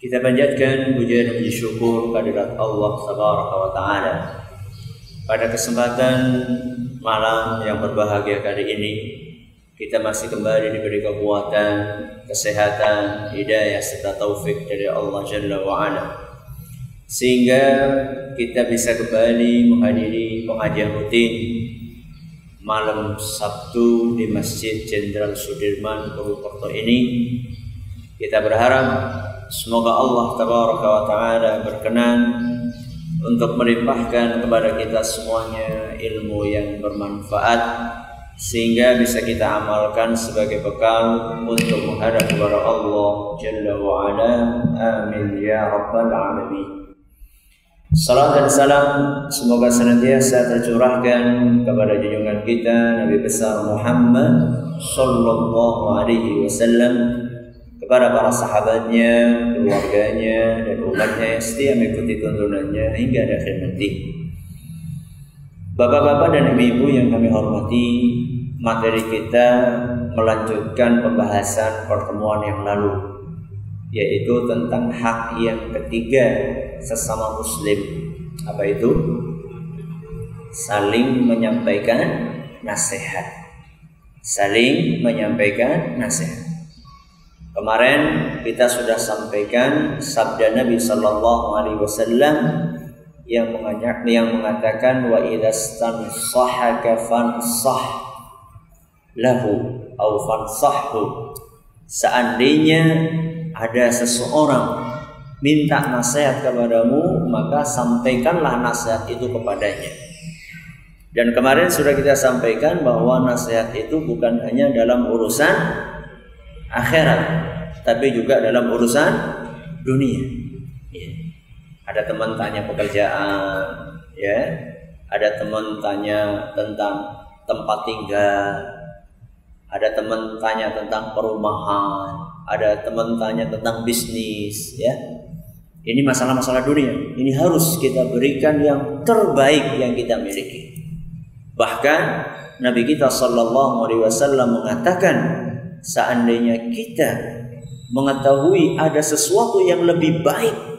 Kita panjatkan pujian dan puji syukur kehadirat Allah Tabaraka wa taala. Pada kesempatan malam yang berbahagia kali ini, kita masih kembali diberi kekuatan, kesehatan, hidayah serta taufik dari Allah Jalla wa ala. Sehingga kita bisa kembali menghadiri pengajian rutin malam Sabtu di Masjid Jenderal Sudirman Purwokerto ini. Kita berharap Semoga Allah Tabaraka wa Ta'ala berkenan untuk melimpahkan kepada kita semuanya ilmu yang bermanfaat sehingga bisa kita amalkan sebagai bekal untuk menghadap kepada Allah Jalla wa Ala. Amin ya rabbal alamin. Salam dan salam semoga senantiasa tercurahkan kepada junjungan kita Nabi besar Muhammad sallallahu alaihi wasallam kepada para sahabatnya, keluarganya, dan umatnya yang setia mengikuti tuntunannya hingga akhir nanti. Bapak-bapak dan ibu-ibu yang kami hormati, materi kita melanjutkan pembahasan pertemuan yang lalu, yaitu tentang hak yang ketiga sesama muslim. Apa itu? Saling menyampaikan nasihat. Saling menyampaikan nasihat. Kemarin kita sudah sampaikan sabda Nabi Sallallahu Alaihi Wasallam yang mengajak yang mengatakan wa idastansahaka fansah lahu au fansahhu seandainya ada seseorang minta nasihat kepadamu maka sampaikanlah nasihat itu kepadanya. Dan kemarin sudah kita sampaikan bahwa nasihat itu bukan hanya dalam urusan akhirat, tapi juga dalam urusan dunia. Ya. Ada teman tanya pekerjaan, ya. Ada teman tanya tentang tempat tinggal. Ada teman tanya tentang perumahan, ada teman tanya tentang bisnis, ya. Ini masalah-masalah dunia. Ini harus kita berikan yang terbaik yang kita miliki. Bahkan Nabi kita Shallallahu Alaihi Wasallam mengatakan seandainya kita mengetahui ada sesuatu yang lebih baik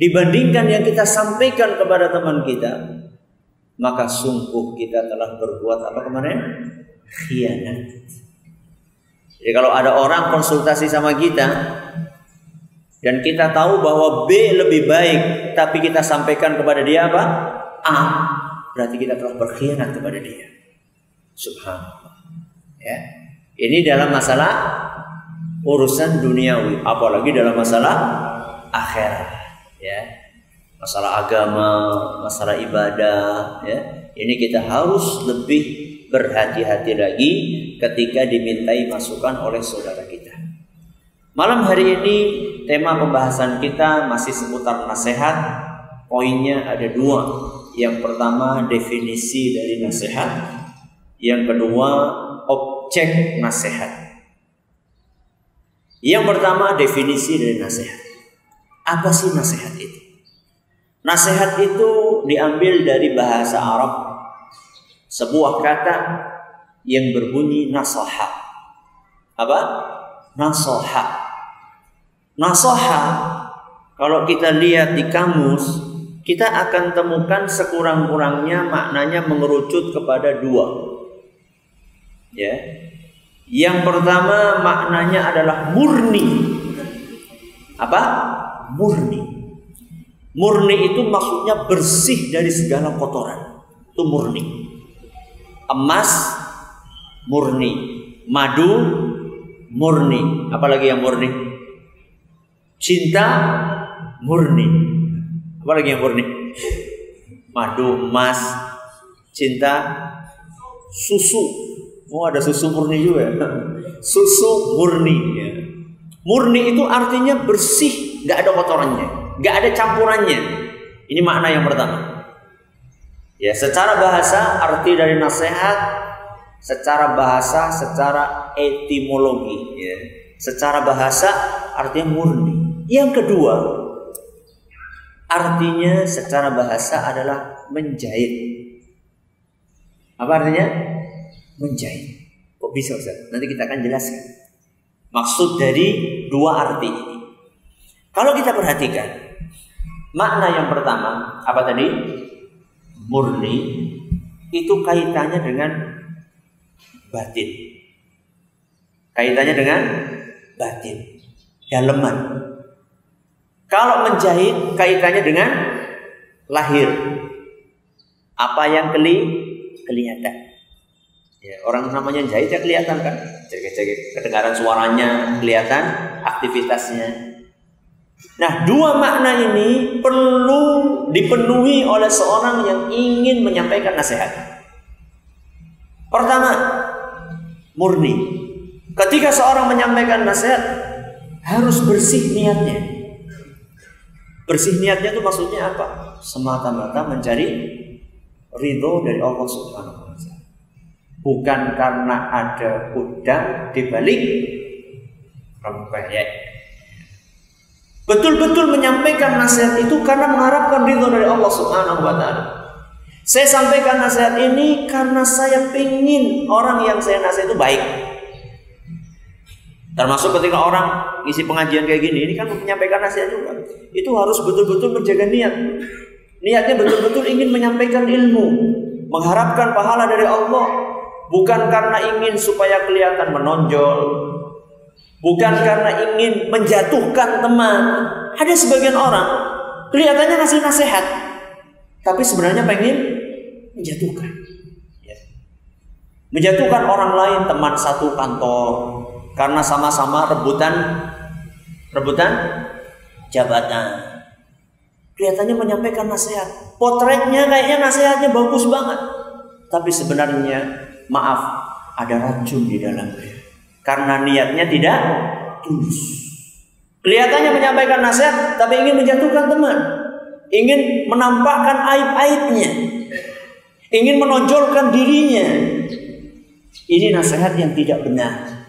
dibandingkan yang kita sampaikan kepada teman kita, maka sungguh kita telah berbuat apa kemarin? Khianat. Jadi kalau ada orang konsultasi sama kita dan kita tahu bahwa B lebih baik, tapi kita sampaikan kepada dia apa? A. Berarti kita telah berkhianat kepada dia. Subhanallah. Ya. Ini dalam masalah urusan duniawi, apalagi dalam masalah akhirat, ya. Masalah agama, masalah ibadah, ya. Ini kita harus lebih berhati-hati lagi ketika dimintai masukan oleh saudara kita. Malam hari ini tema pembahasan kita masih seputar nasihat. Poinnya ada dua. Yang pertama definisi dari nasihat. Yang kedua objek nasihat. Yang pertama definisi dari nasihat. Apa sih nasihat itu? Nasihat itu diambil dari bahasa Arab sebuah kata yang berbunyi nasaha. Apa? Nasaha. Nasaha kalau kita lihat di kamus kita akan temukan sekurang-kurangnya maknanya mengerucut kepada dua. Ya. Yang pertama maknanya adalah murni. Apa? Murni. Murni itu maksudnya bersih dari segala kotoran. Itu murni. Emas murni, madu murni, apalagi yang murni? Cinta murni. Apalagi yang murni? Madu, emas, cinta, susu Oh ada susu murni juga. Susu murni. Ya. Murni itu artinya bersih, nggak ada kotorannya, nggak ada campurannya. Ini makna yang pertama. Ya, secara bahasa arti dari nasihat secara bahasa, secara etimologi, ya. Secara bahasa artinya murni. Yang kedua, artinya secara bahasa adalah menjahit. Apa artinya? Menjahit. Kok bisa Ustaz? Nanti kita akan jelaskan. Maksud dari dua arti ini. Kalau kita perhatikan, makna yang pertama apa tadi? Murni itu kaitannya dengan batin. Kaitannya dengan batin, daleman. Kalau menjahit kaitannya dengan lahir. Apa yang keli kelihatan. Ya, orang namanya jahit ya kelihatan kan. Cek-cek kedengaran suaranya, kelihatan aktivitasnya. Nah, dua makna ini perlu dipenuhi oleh seorang yang ingin menyampaikan nasihat. Pertama, murni. Ketika seorang menyampaikan nasihat, harus bersih niatnya. Bersih niatnya itu maksudnya apa? Semata-mata mencari ridho dari Allah Subhanahu bukan karena ada udang di balik rempeyek. Betul-betul menyampaikan nasihat itu karena mengharapkan ridho dari Allah Subhanahu wa taala. Saya sampaikan nasihat ini karena saya ingin orang yang saya nasihat itu baik. Termasuk ketika orang isi pengajian kayak gini, ini kan menyampaikan nasihat juga. Itu harus betul-betul menjaga niat. Niatnya betul-betul ingin menyampaikan ilmu, mengharapkan pahala dari Allah, bukan karena ingin supaya kelihatan menonjol, bukan karena ingin menjatuhkan teman. Ada sebagian orang kelihatannya ngasih nasihat, tapi sebenarnya pengen menjatuhkan. Ya. Menjatuhkan orang lain, teman satu kantor, karena sama-sama rebutan rebutan jabatan. Kelihatannya menyampaikan nasihat. Potretnya kayaknya nasihatnya bagus banget. Tapi sebenarnya maaf, ada racun di dalamnya. Karena niatnya tidak tulus. Kelihatannya menyampaikan nasihat, tapi ingin menjatuhkan teman. Ingin menampakkan aib-aibnya. Ingin menonjolkan dirinya. Ini nasihat yang tidak benar.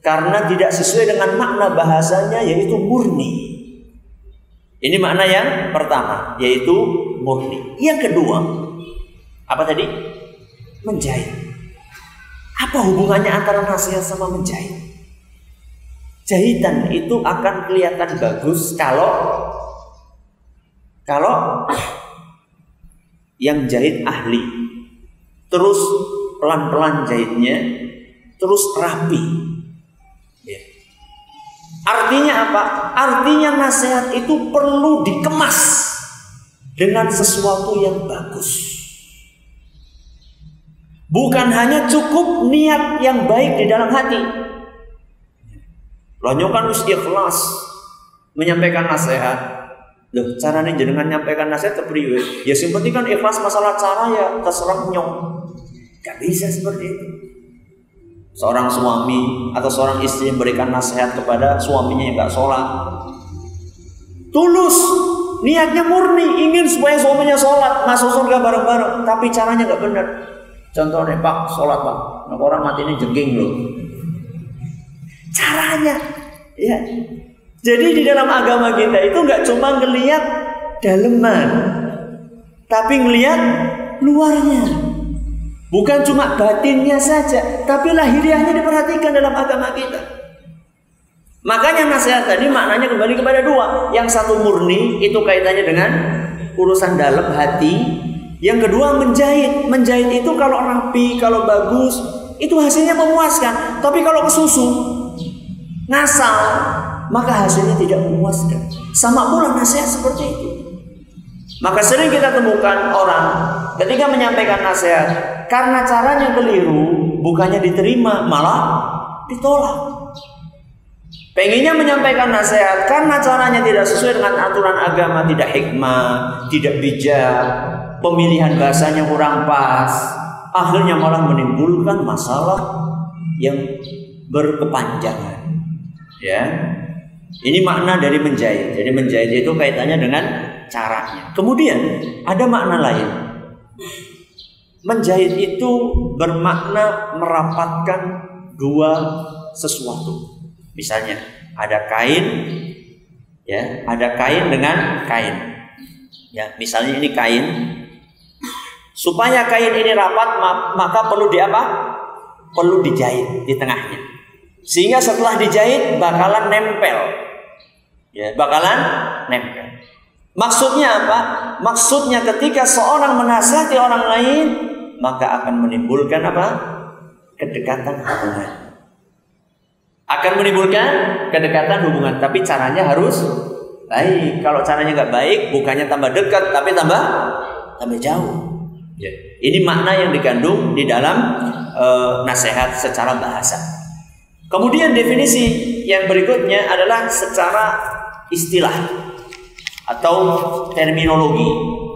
Karena tidak sesuai dengan makna bahasanya yaitu murni. Ini makna yang pertama, yaitu murni. Yang kedua, apa tadi? Menjahit. Apa hubungannya antara nasihat sama menjahit? Jahitan itu akan kelihatan bagus kalau kalau yang jahit ahli. Terus pelan-pelan jahitnya, terus rapi. Ya. Artinya apa? Artinya nasihat itu perlu dikemas dengan sesuatu yang bagus. Bukan hanya cukup niat yang baik di dalam hati. Lonyokan harus ikhlas menyampaikan nasihat. Loh, caranya jenengan menyampaikan nasihat kepriwe? Ya sing penting kan ikhlas masalah cara ya terserah nyong. Gak bisa seperti itu. Seorang suami atau seorang istri yang berikan nasihat kepada suaminya yang gak sholat. Tulus, niatnya murni, ingin supaya suaminya sholat, masuk surga bareng-bareng. Tapi caranya gak benar. Contohnya Pak, sholat Pak. Nah, orang mati ini jengking loh. Caranya, ya. Jadi di dalam agama kita itu nggak cuma ngelihat daleman, tapi ngelihat luarnya. Bukan cuma batinnya saja, tapi lahiriahnya diperhatikan dalam agama kita. Makanya nasihat tadi maknanya kembali kepada dua. Yang satu murni itu kaitannya dengan urusan dalam hati yang kedua menjahit. Menjahit itu kalau rapi, kalau bagus, itu hasilnya memuaskan. Tapi kalau kesusu, ngasal, maka hasilnya tidak memuaskan. Sama pula nasihat seperti itu. Maka sering kita temukan orang ketika menyampaikan nasihat karena caranya keliru, bukannya diterima, malah ditolak. Pengennya menyampaikan nasihat karena caranya tidak sesuai dengan aturan agama, tidak hikmah, tidak bijak, pemilihan bahasanya kurang pas, akhirnya malah menimbulkan masalah yang berkepanjangan. Ya. Ini makna dari menjahit. Jadi menjahit itu kaitannya dengan caranya. Kemudian ada makna lain. Menjahit itu bermakna merapatkan dua sesuatu. Misalnya ada kain ya, ada kain dengan kain. Ya, misalnya ini kain supaya kain ini rapat maka perlu di apa? Perlu dijahit di tengahnya. Sehingga setelah dijahit bakalan nempel. Ya, bakalan nempel. Maksudnya apa? Maksudnya ketika seorang menasihati orang lain maka akan menimbulkan apa? kedekatan hubungan akan menimbulkan kedekatan hubungan tapi caranya harus baik kalau caranya nggak baik bukannya tambah dekat tapi tambah tambah jauh ya. ini makna yang dikandung di dalam e, nasihat secara bahasa kemudian definisi yang berikutnya adalah secara istilah atau terminologi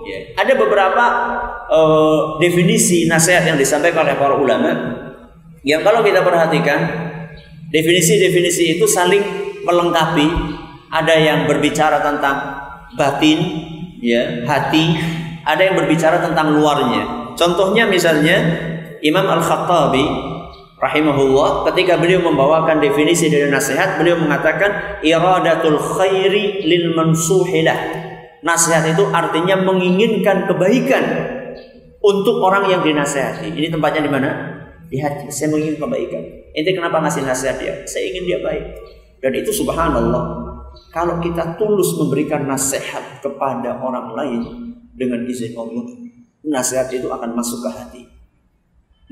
ya. ada beberapa e, definisi nasihat yang disampaikan oleh para ulama yang kalau kita perhatikan Definisi-definisi itu saling melengkapi. Ada yang berbicara tentang batin, ya, hati, ada yang berbicara tentang luarnya. Contohnya misalnya Imam Al-Khattabi rahimahullah ketika beliau membawakan definisi dari nasihat, beliau mengatakan iradatul khairi lil mansuhilah. Nasihat itu artinya menginginkan kebaikan untuk orang yang dinasehati. Ini tempatnya di mana? Di hati. Saya menginginkan kebaikan. Ente kenapa ngasih nasihat dia? Saya ingin dia baik. Dan itu subhanallah. Kalau kita tulus memberikan nasihat kepada orang lain dengan izin Allah, nasihat itu akan masuk ke hati.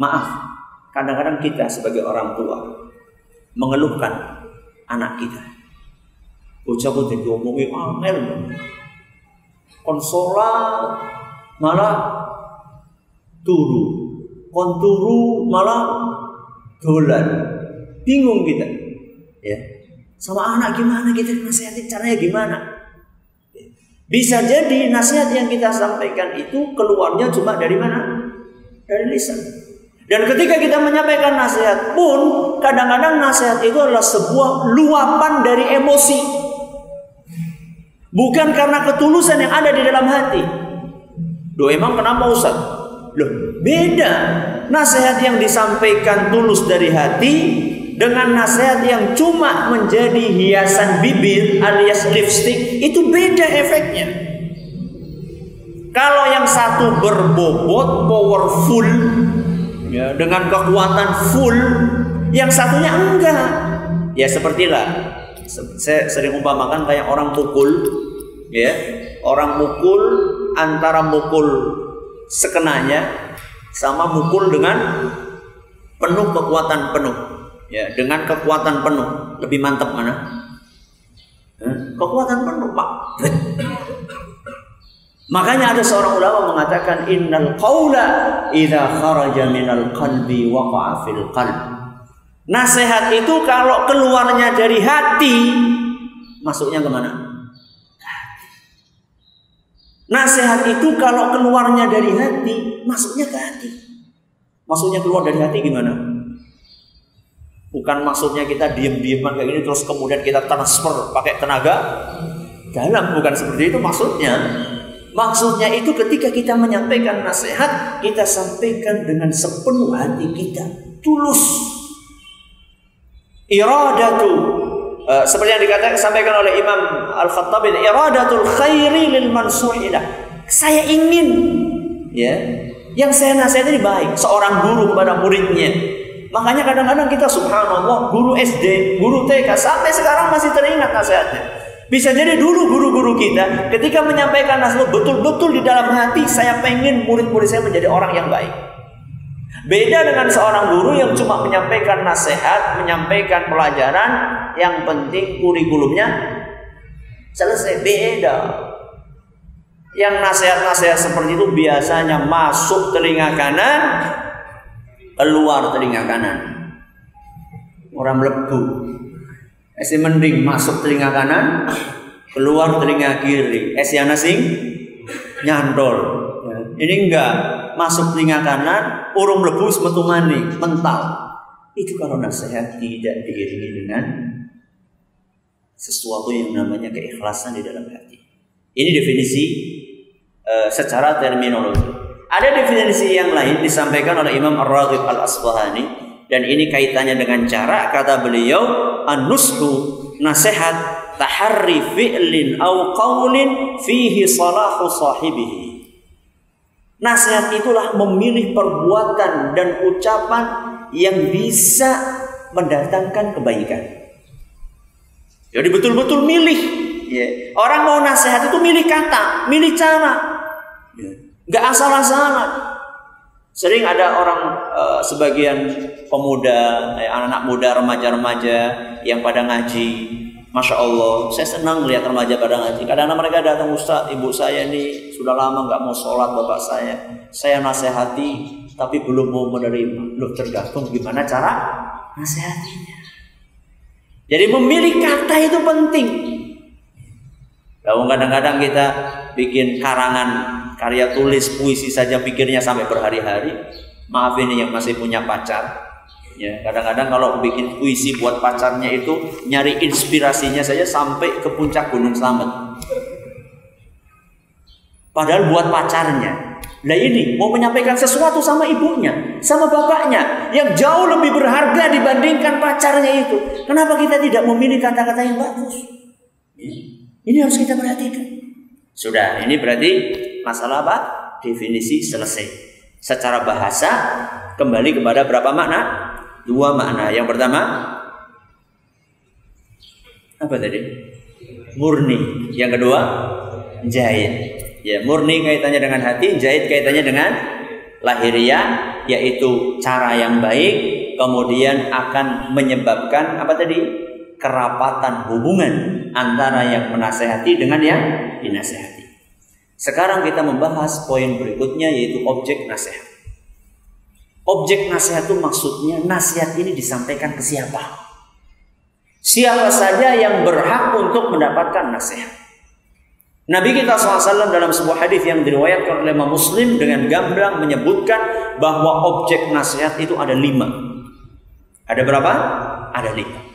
Maaf, kadang-kadang kita sebagai orang tua mengeluhkan anak kita. Bocah putih diomongi angel. Konsolat malah turu. Konturu malah dolan. Bingung kita. Ya. Sama anak gimana kita nasihatin caranya gimana? Bisa jadi nasihat yang kita sampaikan itu keluarnya cuma dari mana? Dari lisan. Dan ketika kita menyampaikan nasihat pun kadang-kadang nasihat itu adalah sebuah luapan dari emosi. Bukan karena ketulusan yang ada di dalam hati. Doa emang kenapa Ustaz? Loh, beda nasihat yang disampaikan tulus dari hati dengan nasihat yang cuma menjadi hiasan bibir alias lipstick itu beda efeknya. Kalau yang satu berbobot, powerful, ya, dengan kekuatan full, yang satunya enggak. Ya sepertilah saya sering umpamakan kayak orang mukul, ya, orang mukul antara mukul sekenanya sama mukul dengan penuh kekuatan penuh ya dengan kekuatan penuh. Lebih mantap mana? Kekuatan penuh pak. Makanya ada seorang ulama mengatakan innal qaula idza kharaja minal qalbi waqa'a fil qalb. Nasihat itu kalau keluarnya dari hati masuknya ke mana Nasihat itu kalau keluarnya dari hati, masuknya ke hati. Maksudnya keluar dari hati gimana? Bukan maksudnya kita diem-dieman kayak gini terus kemudian kita transfer pakai tenaga dalam, bukan seperti itu maksudnya. Maksudnya itu ketika kita menyampaikan nasihat, kita sampaikan dengan sepenuh hati kita, tulus. Iradatu. Uh, seperti yang dikatakan sampaikan oleh Imam Al-Khattabi iradatul khairi lil mansuhilah saya ingin ya. Yang saya nasihati baik. Seorang guru kepada muridnya makanya kadang-kadang kita subhanallah guru SD guru TK sampai sekarang masih teringat nasihatnya bisa jadi dulu guru-guru kita ketika menyampaikan nasihat betul-betul di dalam hati saya pengen murid-murid saya menjadi orang yang baik Beda dengan seorang guru yang cuma menyampaikan nasihat, menyampaikan pelajaran, yang penting kurikulumnya selesai. Beda. Yang nasihat-nasihat seperti itu biasanya masuk telinga kanan, keluar telinga kanan. Orang melebu. Esi mending masuk telinga kanan, keluar telinga kiri. Esi sing nyandol. Ini enggak masuk telinga kanan, urung lebus metu mental. Itu kalau nasihat tidak diiringi dengan sesuatu yang namanya keikhlasan di dalam hati. Ini definisi uh, secara terminologi. Ada definisi yang lain disampaikan oleh Imam Ar-Raghib Al-Asbahani dan ini kaitannya dengan cara kata beliau an-nushu nasihat taharri fi'lin au qaulin fihi salahu sahibihi. Nasihat itulah memilih perbuatan dan ucapan yang bisa mendatangkan kebaikan. Jadi betul-betul milih. Ya. Orang mau nasihat itu milih kata, milih cara. Ya. Gak asal-asalan. Sering ada orang uh, sebagian pemuda, eh, anak-anak muda, remaja-remaja yang pada ngaji. Masya Allah, saya senang melihat remaja pada ngaji. Kadang-kadang mereka datang Ustaz, ibu saya ini sudah lama nggak mau sholat bapak saya. Saya nasihati, tapi belum mau menerima. Loh tergantung gimana cara nasihatinya. Jadi memilih kata itu penting. Lalu kadang-kadang kita bikin karangan karya tulis puisi saja pikirnya sampai berhari-hari. Maaf ini yang masih punya pacar. Ya, kadang-kadang kalau bikin puisi buat pacarnya itu nyari inspirasinya saja sampai ke puncak Gunung Slamet. Padahal buat pacarnya. Nah ini mau menyampaikan sesuatu sama ibunya, sama bapaknya yang jauh lebih berharga dibandingkan pacarnya itu. Kenapa kita tidak memilih kata-kata yang bagus? Ya, ini harus kita perhatikan. Sudah, ini berarti masalah apa? Definisi selesai. Secara bahasa kembali kepada berapa makna? Dua makna. Yang pertama apa tadi? Murni. Yang kedua jahit. Ya, murni kaitannya dengan hati, jahit kaitannya dengan lahiriah, yaitu cara yang baik, kemudian akan menyebabkan apa tadi? Kerapatan hubungan antara yang menasehati dengan yang dinasehati. Sekarang kita membahas poin berikutnya yaitu objek nasihat. Objek nasihat itu maksudnya nasihat ini disampaikan ke siapa? Siapa saja yang berhak untuk mendapatkan nasihat. Nabi kita SAW dalam sebuah hadis yang diriwayatkan oleh Imam Muslim dengan gamblang menyebutkan bahwa objek nasihat itu ada lima. Ada berapa? Ada lima.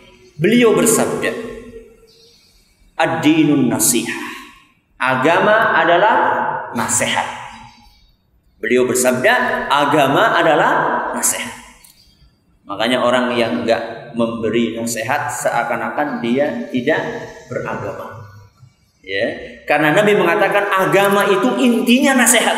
Beliau bersabda, Ad-dinun nasihah. Agama adalah nasihat. Beliau bersabda, agama adalah nasihat. Makanya orang yang enggak memberi nasihat seakan-akan dia tidak beragama. Ya, karena Nabi mengatakan agama itu intinya nasihat.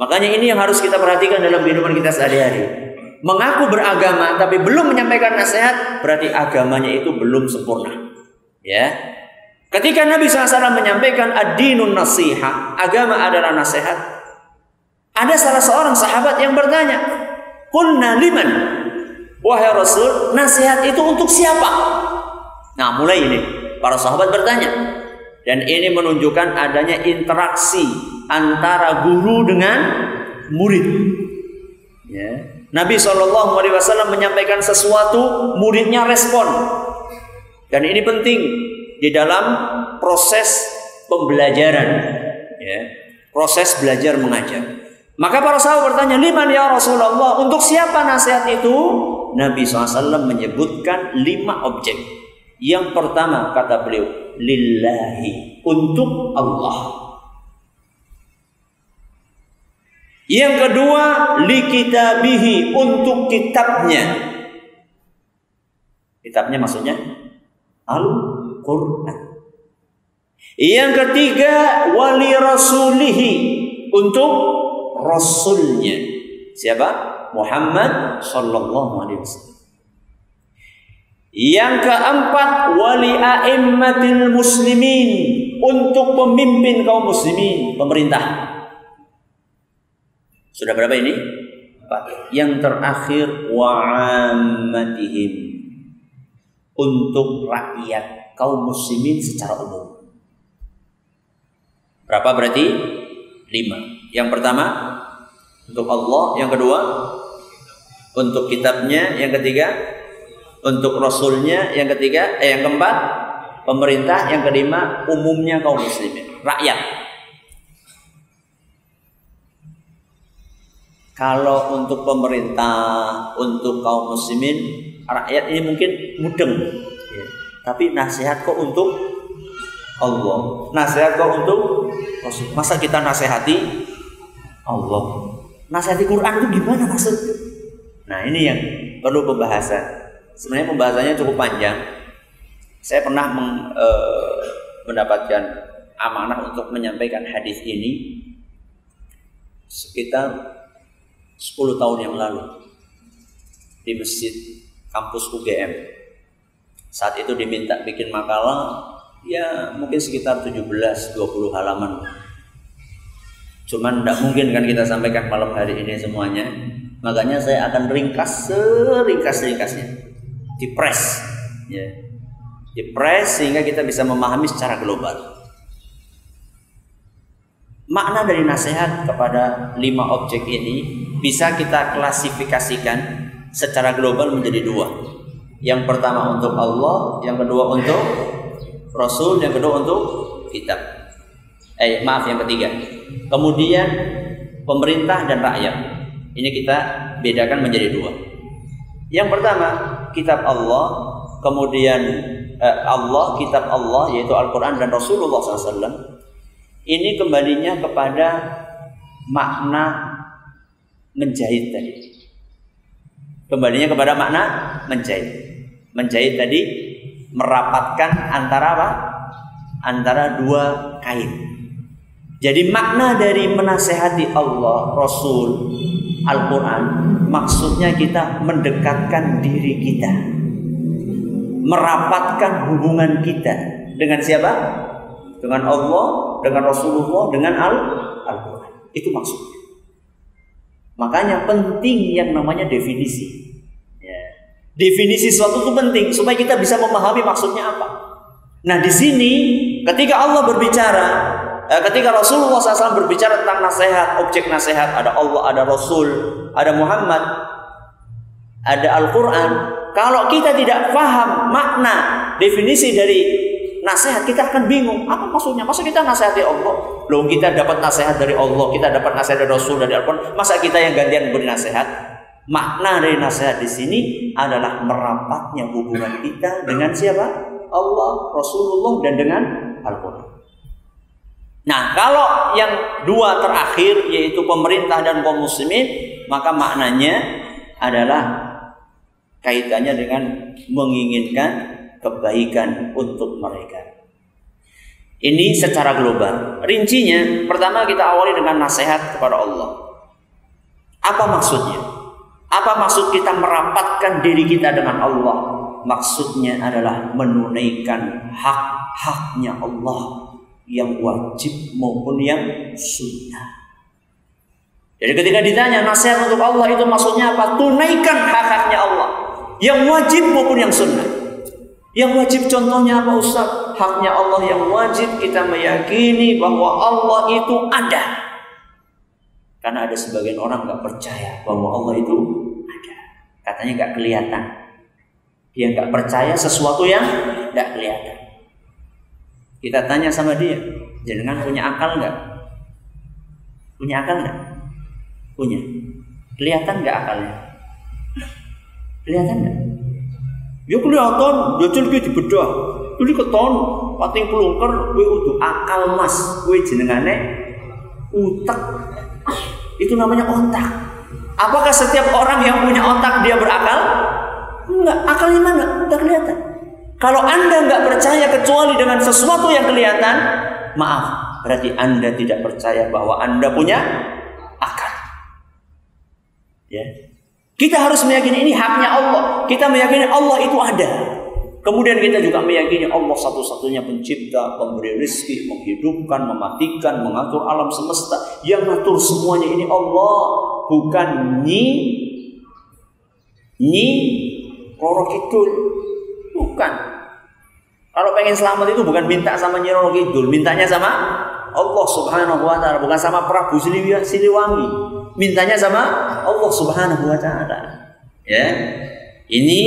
Makanya ini yang harus kita perhatikan dalam kehidupan kita sehari-hari. Mengaku beragama tapi belum menyampaikan nasihat berarti agamanya itu belum sempurna. Ya. Ketika Nabi SAW menyampaikan ad-dinun nasihat, agama adalah nasihat. Ada salah seorang sahabat yang bertanya, "Qulna liman?" Wahai Rasul, nasihat itu untuk siapa? Nah, mulai ini Para sahabat bertanya. Dan ini menunjukkan adanya interaksi antara guru dengan murid. Ya. Nabi Shallallahu Alaihi Wasallam menyampaikan sesuatu, muridnya respon. Dan ini penting di dalam proses pembelajaran, ya. proses belajar mengajar. Maka para sahabat bertanya, liman ya Rasulullah, untuk siapa nasihat itu? Nabi SAW menyebutkan lima objek. Yang pertama kata beliau, lillahi untuk Allah. Yang kedua, li kitabihi untuk kitabnya. Kitabnya maksudnya Al-Qur'an. Yang ketiga, wali rasulihi untuk rasulnya. Siapa? Muhammad sallallahu alaihi wasallam. Yang keempat, wali a'immatil muslimin untuk pemimpin kaum muslimin, pemerintah. Sudah berapa ini? Empat. Yang terakhir, wa'ammatihim untuk rakyat kaum muslimin secara umum. Berapa berarti? Lima. Yang pertama, untuk Allah. Yang kedua, untuk kitabnya. Yang ketiga, untuk rasulnya yang ketiga eh yang keempat pemerintah yang kelima umumnya kaum muslimin rakyat kalau untuk pemerintah untuk kaum muslimin rakyat ini mungkin mudeng ya. Tapi nasihat kok untuk Allah. Nasihat kok untuk Rasul. Masa kita nasihati Allah? Nasihati Quran itu gimana maksud? Nah ini yang perlu pembahasan. Sebenarnya pembahasannya cukup panjang. Saya pernah meng, e, mendapatkan amanah untuk menyampaikan hadis ini sekitar 10 tahun yang lalu di masjid kampus UGM. Saat itu diminta bikin makalah ya mungkin sekitar 17-20 halaman. Cuman tidak mungkin kan kita sampaikan malam hari ini semuanya. Makanya saya akan ringkas seringkas-ringkasnya. Dipres. Ya. Dipres sehingga kita bisa memahami secara global. Makna dari nasihat kepada lima objek ini bisa kita klasifikasikan secara global menjadi dua. Yang pertama untuk Allah, yang kedua untuk Rasul, yang kedua untuk kitab. Eh, maaf yang ketiga. Kemudian pemerintah dan rakyat. Ini kita bedakan menjadi dua. Yang pertama, kitab Allah, kemudian eh, Allah, kitab Allah yaitu Al-Qur'an dan Rasulullah SAW ini kembalinya kepada makna menjahit tadi. Kembalinya kepada makna menjahit. Menjahit tadi merapatkan antara apa? Antara dua kain. Jadi makna dari menasehati Allah, Rasul, Al-Quran Maksudnya kita mendekatkan diri kita Merapatkan hubungan kita Dengan siapa? Dengan Allah dengan Rasulullah, dengan Al-Quran. Itu maksudnya. Makanya penting yang namanya definisi. Ya. Definisi sesuatu itu penting supaya kita bisa memahami maksudnya apa. Nah di sini ketika Allah berbicara, eh, ketika Rasulullah SAW berbicara tentang nasihat, objek nasihat ada Allah, ada Rasul, ada Muhammad, ada Al-Quran. Kalau kita tidak paham makna definisi dari nasihat kita akan bingung. Apa maksudnya? Masa kita nasihati Allah. Loh kita dapat nasihat dari Allah kita dapat nasihat dari Rasul dari Al-Quran. Masa kita yang gantian beri nasihat? Makna dari nasihat di sini adalah merapatnya hubungan kita dengan siapa? Allah Rasulullah dan dengan Al-Quran. Nah, kalau yang dua terakhir yaitu pemerintah dan kaum muslimin, maka maknanya adalah kaitannya dengan menginginkan kebaikan untuk mereka. Ini secara global. Rincinya, pertama kita awali dengan nasihat kepada Allah. Apa maksudnya? Apa maksud kita merapatkan diri kita dengan Allah? Maksudnya adalah menunaikan hak-haknya Allah yang wajib maupun yang sunnah. Jadi ketika ditanya nasihat untuk Allah itu maksudnya apa? Tunaikan hak-haknya Allah yang wajib maupun yang sunnah. Yang wajib contohnya apa Ustaz? Haknya Allah yang wajib kita meyakini bahwa Allah itu ada. Karena ada sebagian orang nggak percaya bahwa Allah itu ada. Katanya nggak kelihatan. Dia nggak percaya sesuatu yang nggak kelihatan. Kita tanya sama dia, jangan punya akal nggak? Punya akal nggak? Punya. Kelihatan nggak akalnya? Kelihatan nggak? Ya kelihatan, ya di dibedah. Tuli keton, pating pelungker, kowe udah akal mas, kowe jenengane utak. Itu namanya otak. Apakah setiap orang yang punya otak dia berakal? Enggak, akalnya mana? Enggak kelihatan. Kalau Anda nggak percaya kecuali dengan sesuatu yang kelihatan, maaf, berarti Anda tidak percaya bahwa Anda punya akal. Ya. Kita harus meyakini ini haknya Allah. Kita meyakini Allah itu ada. Kemudian kita juga meyakini Allah satu-satunya pencipta, pemberi rezeki, menghidupkan, mematikan, mengatur alam semesta. Yang ngatur semuanya ini Allah, bukan Nyi Nyi Roro Kidul. Bukan. Kalau pengen selamat itu bukan minta sama Nyi Roro Kidul, mintanya sama Allah Subhanahu wa taala, bukan sama Prabu Siliwangi mintanya sama Allah Subhanahu wa taala. Ya. Ini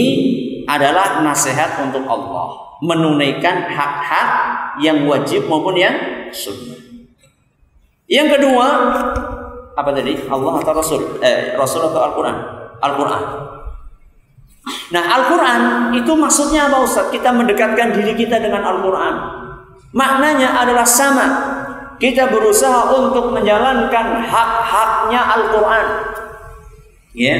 adalah nasihat untuk Allah, menunaikan hak-hak yang wajib maupun yang sunnah. Yang kedua, apa tadi? Allah atau Rasul? Eh, Rasul atau Al-Qur'an? Al-Qur'an. Nah, Al-Quran itu maksudnya apa Ustaz? Kita mendekatkan diri kita dengan Al-Quran. Maknanya adalah sama. Kita berusaha untuk menjalankan hak-haknya Al-Quran. Ya,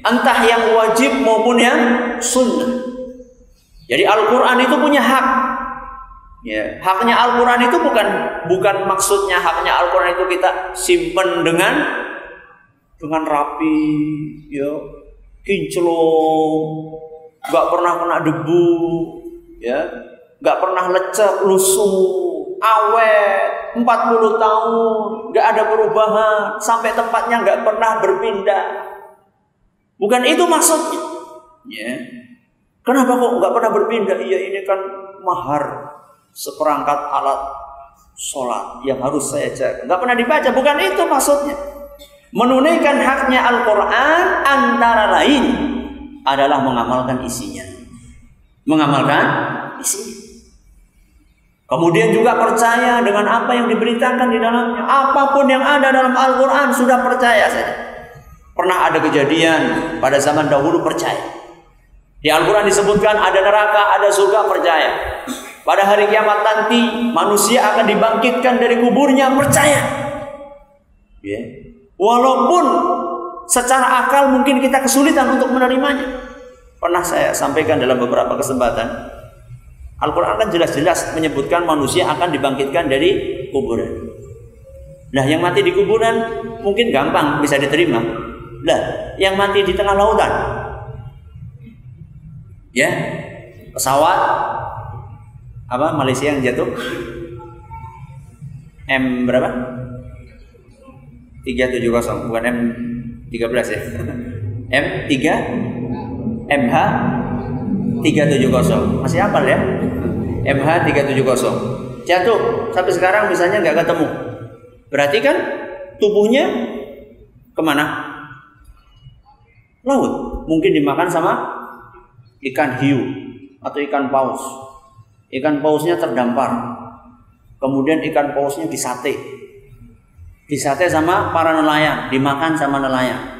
entah yang wajib maupun yang sunnah. Jadi Al-Quran itu punya hak. Ya, haknya Al-Quran itu bukan bukan maksudnya haknya Al-Quran itu kita simpen dengan dengan rapi, ya, kinclong, nggak pernah kena debu, ya, nggak pernah lecek, lusuh, awet, 40 tahun, nggak ada perubahan, sampai tempatnya nggak pernah berpindah. Bukan itu maksudnya. Ya. Kenapa kok nggak pernah berpindah? Iya ini kan mahar seperangkat alat sholat yang harus saya cek. Nggak pernah dibaca. Bukan itu maksudnya. Menunaikan haknya Al-Quran antara lain adalah mengamalkan isinya. Mengamalkan isinya. Kemudian juga percaya dengan apa yang diberitakan di dalamnya. Apa pun yang ada dalam Al-Quran sudah percaya saja. Pernah ada kejadian pada zaman dahulu percaya. Di Al-Quran disebutkan ada neraka, ada surga percaya. Pada hari kiamat nanti manusia akan dibangkitkan dari kuburnya percaya. Ya. Walaupun secara akal mungkin kita kesulitan untuk menerimanya. Pernah saya sampaikan dalam beberapa kesempatan Al-Quran kan jelas-jelas menyebutkan manusia akan dibangkitkan dari kuburan. Nah, yang mati di kuburan mungkin gampang bisa diterima. Lah, yang mati di tengah lautan. Ya, pesawat apa Malaysia yang jatuh? M berapa? 370 bukan M13 ya. M3 MH 370 masih hafal ya MH 370 jatuh. Sampai sekarang misalnya nggak ketemu. Berarti kan tubuhnya ke mana? Laut. Mungkin dimakan sama ikan hiu atau ikan paus. Ikan pausnya terdampar. Kemudian ikan pausnya disate. Disate sama para nelayan dimakan sama nelayan.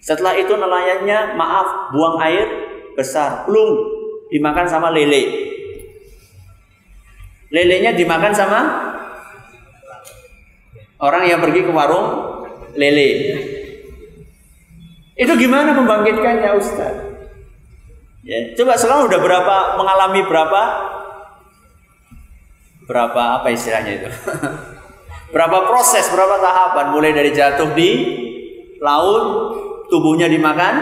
Setelah itu nelayannya maaf buang air besar, belum dimakan sama lele. Lelenya dimakan sama orang yang pergi ke warung lele. Itu gimana membangkitkannya Ustaz? Ya, coba sekarang udah berapa mengalami berapa berapa apa istilahnya itu? berapa proses, berapa tahapan mulai dari jatuh di laut, tubuhnya dimakan,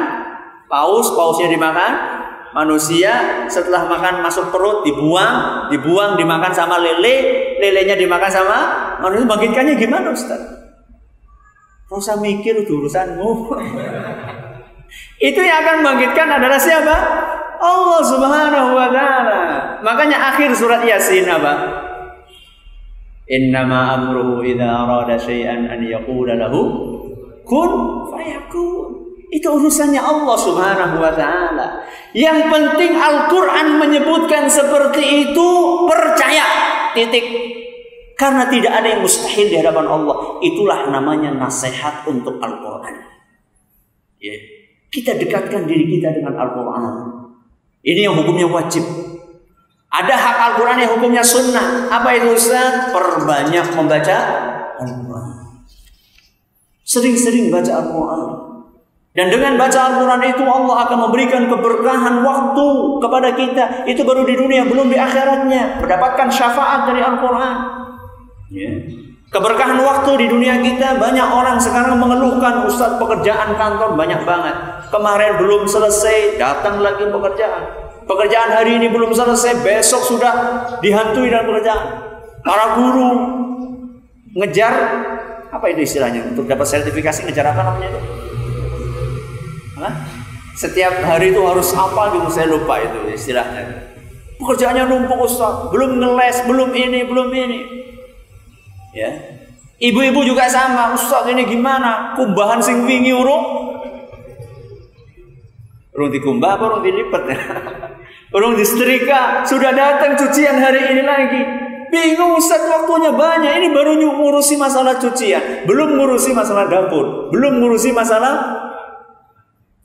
paus, pausnya dimakan, manusia setelah makan masuk perut dibuang, dibuang dimakan sama lele, lelenya dimakan sama manusia. Bangkitkannya gimana Ustaz? Gak mikir itu urusanmu. itu yang akan bangkitkan adalah siapa? Allah Subhanahu wa taala. Makanya akhir surat Yasin apa? Innama amruhu idza arada syai'an an yaqula lahu kun fayakun. Itu urusannya Allah Subhanahu wa taala. Yang penting Al-Qur'an menyebutkan seperti itu, percaya. Titik. Karena tidak ada yang mustahil di hadapan Allah. Itulah namanya nasihat untuk Al-Qur'an. Ya. Kita dekatkan diri kita dengan Al-Qur'an. Ini yang hukumnya wajib. Ada hak Al-Quran yang hukumnya sunnah. Apa itu Ustaz? Perbanyak membaca Al-Quran. Sering-sering baca Al-Quran. Dan dengan baca Al-Quran itu Allah akan memberikan keberkahan waktu kepada kita. Itu baru di dunia, belum di akhiratnya. Mendapatkan syafaat dari Al-Quran. Ya. Keberkahan waktu di dunia kita banyak orang sekarang mengeluhkan Ustaz pekerjaan kantor banyak banget. Kemarin belum selesai, datang lagi pekerjaan. Pekerjaan hari ini belum selesai, besok sudah dihantui dengan pekerjaan. Para guru ngejar apa itu istilahnya untuk dapat sertifikasi ngejar apa namanya itu? Setiap hari itu harus apa gitu saya lupa itu istilahnya. Pekerjaannya numpuk Ustaz, belum ngeles, belum ini, belum ini. Ya. Ibu-ibu juga sama, Ustaz ini gimana? Kumbahan sing wingi urung? Urung dikumbah apa urung dilipat ya? urung disetrika, sudah datang cucian hari ini lagi. Bingung Ustaz waktunya banyak. Ini baru ngurusi masalah cucian, belum ngurusi masalah dapur, belum ngurusi masalah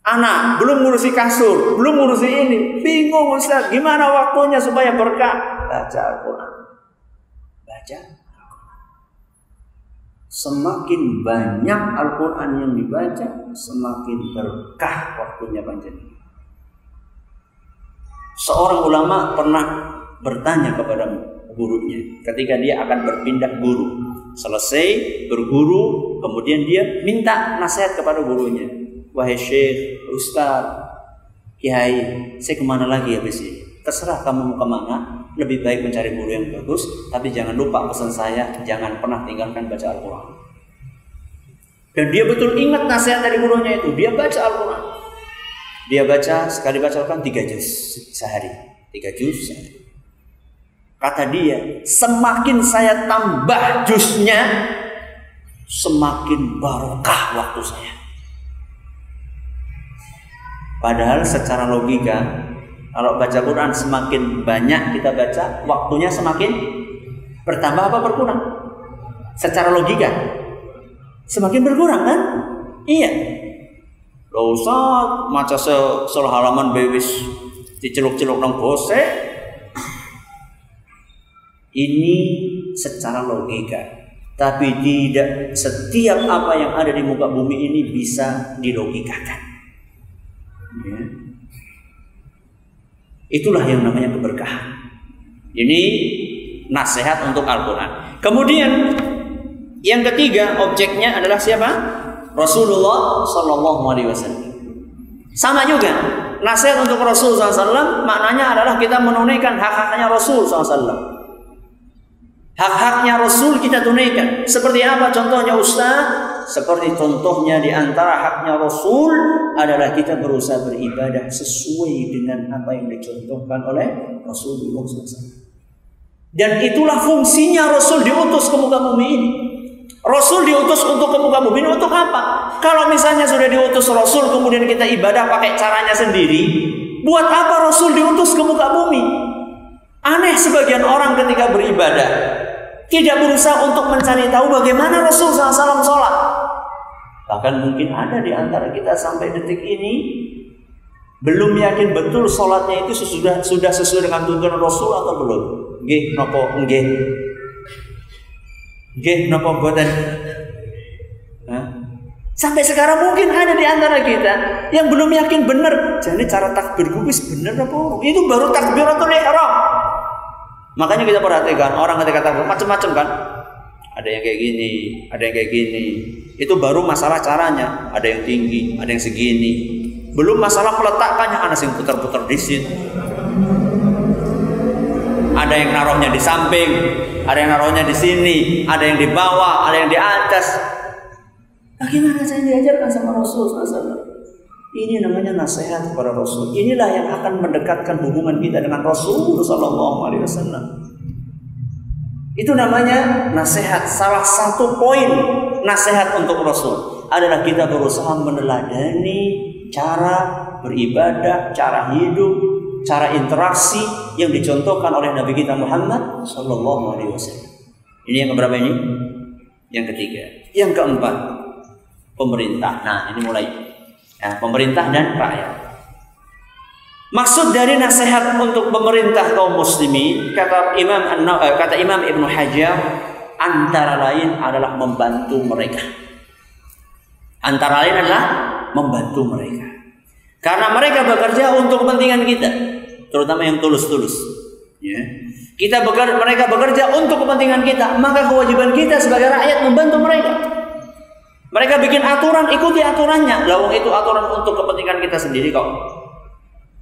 Anak belum ngurusi kasur, belum ngurusi ini, bingung Ustaz, gimana waktunya supaya berkah? Baca Al-Quran. Baca Semakin banyak Al-Quran yang dibaca, semakin berkah waktunya panjang. Seorang ulama pernah bertanya kepada gurunya ketika dia akan berpindah guru. Selesai berguru, kemudian dia minta nasihat kepada gurunya. Wahai Syekh, Ustaz, Kiai, saya ke mana lagi habis ini? Terserah kamu mau ke mana, lebih baik mencari guru yang bagus, tapi jangan lupa pesan saya, jangan pernah tinggalkan baca Al-Quran. Dan dia betul ingat nasihat dari gurunya itu, dia baca Al-Quran. Dia baca sekali baca kan tiga juz sehari, tiga juz sehari. Kata dia, semakin saya tambah juznya, semakin barokah waktu saya. Padahal secara logika, kalau baca Quran semakin banyak kita baca, waktunya semakin bertambah apa berkurang? Secara logika, semakin berkurang kan? Iya, Lo usah maca se halaman bewis diceluk-celuk nang bose. Ini secara logika. Tapi tidak setiap apa yang ada di muka bumi ini bisa dilogikakan. Ya. Itulah yang namanya keberkahan. Ini nasihat untuk Al-Quran. Kemudian yang ketiga objeknya adalah siapa? Rasulullah Shallallahu Alaihi Wasallam. Sama juga nasihat untuk Rasul SAW maknanya adalah kita menunaikan hak-haknya Rasul SAW. Hak-haknya Rasul kita tunaikan. Seperti apa contohnya Ustaz? Seperti contohnya di antara haknya Rasul adalah kita berusaha beribadah sesuai dengan apa yang dicontohkan oleh Rasulullah SAW. Dan itulah fungsinya Rasul diutus ke muka bumi ini. Rasul diutus untuk ke muka bumi untuk apa? Kalau misalnya sudah diutus Rasul kemudian kita ibadah pakai caranya sendiri, buat apa Rasul diutus ke muka bumi? Aneh sebagian orang ketika beribadah tidak berusaha untuk mencari tahu bagaimana Rasul SAW sholat. Bahkan mungkin ada di antara kita sampai detik ini belum yakin betul sholatnya itu sudah sudah sesuai dengan tuntunan Rasul atau belum. Nggih, nopo nggih. Nggih napa mboten? Sampai sekarang mungkin ada di antara kita yang belum yakin benar. Jadi cara takbir wis bener apa? Itu baru takbiratul ihram. Makanya kita perhatikan orang ketika takbir macam-macam kan. Ada yang kayak gini, ada yang kayak gini. Itu baru masalah caranya. Ada yang tinggi, ada yang segini. Belum masalah peletakannya, ada yang putar-putar di sini ada yang naruhnya di samping, ada yang naruhnya di sini, ada yang di bawah, ada yang di atas. Bagaimana saya diajarkan sama Rasul SAW? Ini namanya nasihat kepada Rasul. Inilah yang akan mendekatkan hubungan kita dengan Rasul Sallallahu Alaihi Wasallam. Itu namanya nasihat. Salah satu poin nasihat untuk Rasul adalah kita berusaha meneladani cara beribadah, cara hidup, cara interaksi yang dicontohkan oleh Nabi kita Muhammad Sallallahu Alaihi Wasallam. Ini yang keberapa ini? Yang ketiga. Yang keempat, pemerintah. Nah, ini mulai. Nah, pemerintah dan rakyat. Maksud dari nasihat untuk pemerintah kaum muslimin kata Imam eh, kata Imam Ibnu Hajar antara lain adalah membantu mereka. Antara lain adalah membantu mereka. Karena mereka bekerja untuk kepentingan kita, terutama yang tulus-tulus. Ya. Kita bekerja, mereka bekerja untuk kepentingan kita, maka kewajiban kita sebagai rakyat membantu mereka. Mereka bikin aturan, ikuti aturannya. Lawang itu aturan untuk kepentingan kita sendiri kok.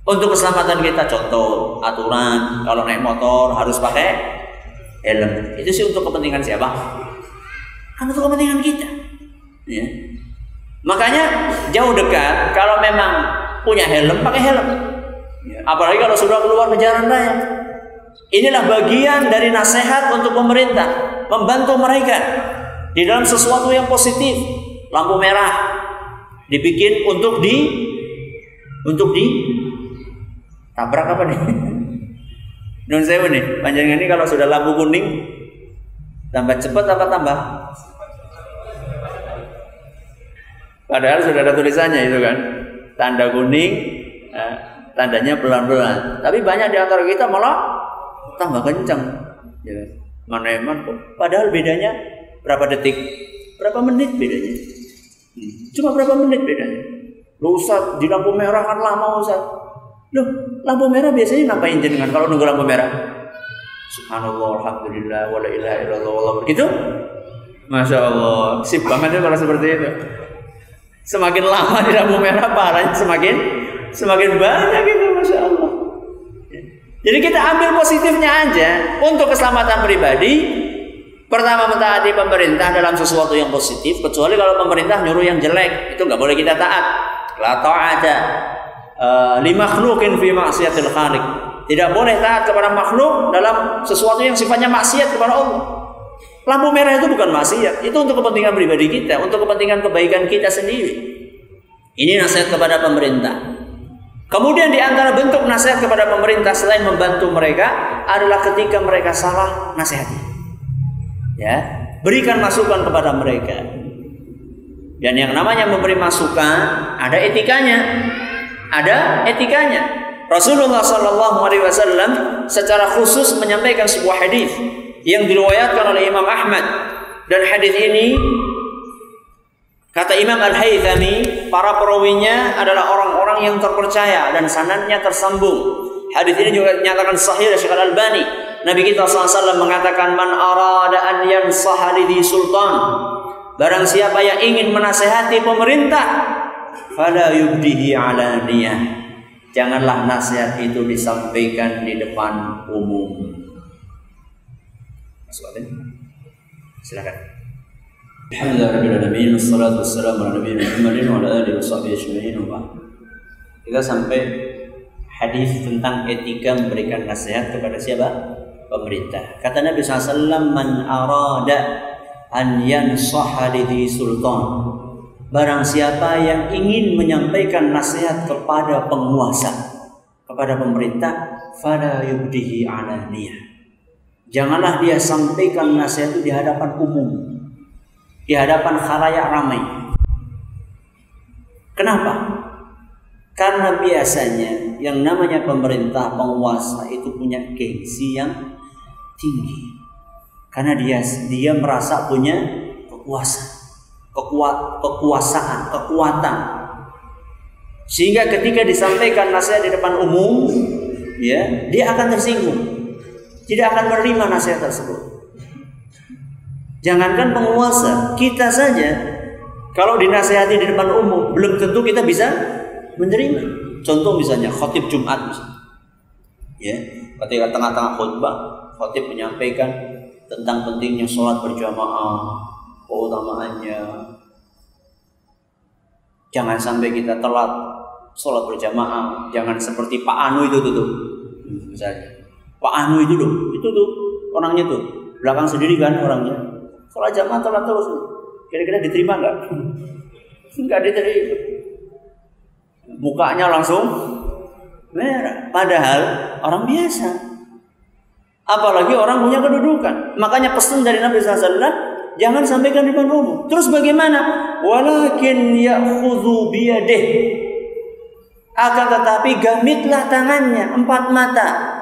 Untuk keselamatan kita, contoh aturan kalau naik motor harus pakai helm. Itu sih untuk kepentingan siapa? Kan untuk kepentingan kita. Ya. Makanya jauh dekat kalau memang punya helm pakai helm. Ya. Apalagi kalau sudah keluar ke jalan raya. Inilah bagian dari nasihat untuk pemerintah, membantu mereka di dalam sesuatu yang positif. Lampu merah dibikin untuk di untuk di tabrak apa nih? Non saya nih, panjangnya ini kalau sudah lampu kuning tambah cepat apa tambah? Padahal sudah ada tulisannya itu kan. tanda kuning, eh, tandanya pelan-pelan. Tapi banyak di antara kita malah tambah kencang. Ya. Mana eman kok. Padahal bedanya berapa detik, berapa menit bedanya. Hmm. Cuma berapa menit bedanya. Ustaz, di lampu merah kan lama Ustaz. Loh, lampu merah biasanya ngapain jenengan kalau nunggu lampu merah? Subhanallah, Alhamdulillah, wa la ilaha illallah, begitu? Masya Allah, sip banget ya kalau seperti itu. Semakin lama di lampu merah, parahnya semakin semakin banyak itu, Masya Allah. Jadi kita ambil positifnya aja untuk keselamatan pribadi. Pertama mentaati pemerintah dalam sesuatu yang positif, kecuali kalau pemerintah nyuruh yang jelek, itu nggak boleh kita taat. La ta'ata uh, li makhluqin fi maksiatil khaliq. Tidak boleh taat kepada makhluk dalam sesuatu yang sifatnya maksiat kepada Allah. Lampu merah itu bukan maksiat, itu untuk kepentingan pribadi kita, untuk kepentingan kebaikan kita sendiri. Ini nasihat kepada pemerintah. Kemudian di antara bentuk nasihat kepada pemerintah selain membantu mereka adalah ketika mereka salah nasihati. Ya, berikan masukan kepada mereka. Dan yang namanya memberi masukan ada etikanya. Ada etikanya. Rasulullah Shallallahu Alaihi Wasallam secara khusus menyampaikan sebuah hadis yang diriwayatkan oleh Imam Ahmad dan hadis ini kata Imam Al Haythami para perawinya adalah orang-orang yang terpercaya dan sanadnya tersambung. Hadis ini juga dinyatakan sahih oleh Syekh Al Albani. Nabi kita SAW mengatakan man arada an yansaha lidhi sultan. Barang siapa yang ingin menasehati pemerintah, fala yubdihi alaniyah. Janganlah nasihat itu disampaikan di depan umum. Soalnya, silakan. Alhamdulillah wassalatu wassalamu ala nabiyina Muhammadin wa ala alihi washabbihi ajma'in Kita sampai hadis tentang etika memberikan nasihat kepada siapa? Pemerintah. Kata Nabi SAW, "Man arada an yansaha sultan." Barang siapa yang ingin menyampaikan nasihat kepada penguasa, kepada pemerintah, fala yubdihi alaniyah Janganlah dia sampaikan nasihat itu di hadapan umum. Di hadapan khalayak ramai. Kenapa? Karena biasanya yang namanya pemerintah penguasa itu punya gengsi yang tinggi. Karena dia dia merasa punya kekuasaan, kekuat, kekuasaan, kekuatan. Sehingga ketika disampaikan nasihat di depan umum, ya, dia akan tersinggung tidak akan menerima nasihat tersebut. Jangankan penguasa, kita saja kalau dinasehati di depan umum belum tentu kita bisa menerima. Contoh misalnya khotib Jumat misalnya. Ya, ketika tengah-tengah khutbah, khotib menyampaikan tentang pentingnya sholat berjamaah, keutamaannya. Jangan sampai kita telat sholat berjamaah, jangan seperti Pak Anu itu tuh, tuh misalnya Pak Anu itu loh, itu tuh orangnya tuh. Belakang sendiri kan orangnya. Sholat jamaah telat terus. Kira-kira diterima nggak? Nggak diterima. Mukanya langsung merah. Padahal orang biasa. Apalagi orang punya kedudukan. Makanya pesan dari Nabi SAW, jangan sampaikan di depan umum. Terus bagaimana? Walakin ya'khudhu biyadeh. Akan tetapi gamitlah tangannya, empat mata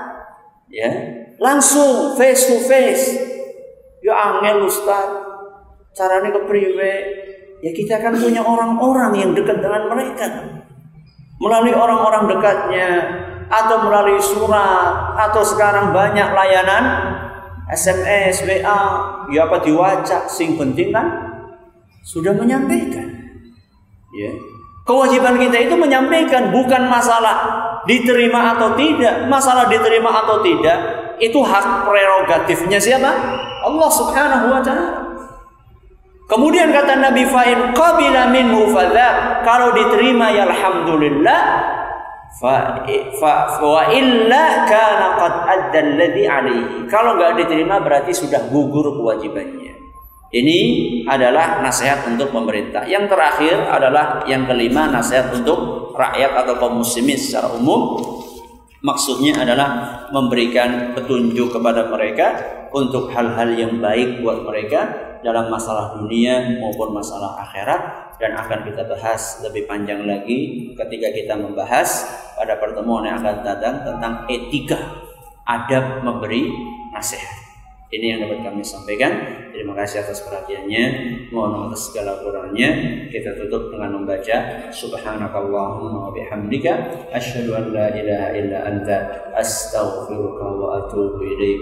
ya langsung face to face ya angel ustaz caranya kepriwe ya kita kan punya orang-orang yang dekat dengan mereka melalui orang-orang dekatnya atau melalui surat atau sekarang banyak layanan SMS, WA, ya apa diwacak sing penting kan? Sudah menyampaikan. Ya. Kewajiban kita itu menyampaikan bukan masalah diterima atau tidak, masalah diterima atau tidak, itu hak prerogatifnya siapa? Allah Subhanahu wa taala. Kemudian kata Nabi Fa'in qabila minhu fadha kalau diterima ya alhamdulillah fa, wa illa kana qad adda alladhi. Kalau enggak diterima berarti sudah gugur kewajibannya. Ini adalah nasihat untuk pemerintah. Yang terakhir adalah yang kelima nasihat untuk rakyat atau kaum muslimin secara umum. Maksudnya adalah memberikan petunjuk kepada mereka untuk hal-hal yang baik buat mereka dalam masalah dunia maupun masalah akhirat dan akan kita bahas lebih panjang lagi ketika kita membahas pada pertemuan yang akan datang tentang etika adab memberi nasihat. Ini yang dapat kami sampaikan. Terima kasih atas perhatiannya. Mohon atas segala kurangnya. Kita tutup dengan membaca Subhanakallahumma wa bihamdika asyhadu an la ilaha illa anta astaghfiruka wa atubu ilaik.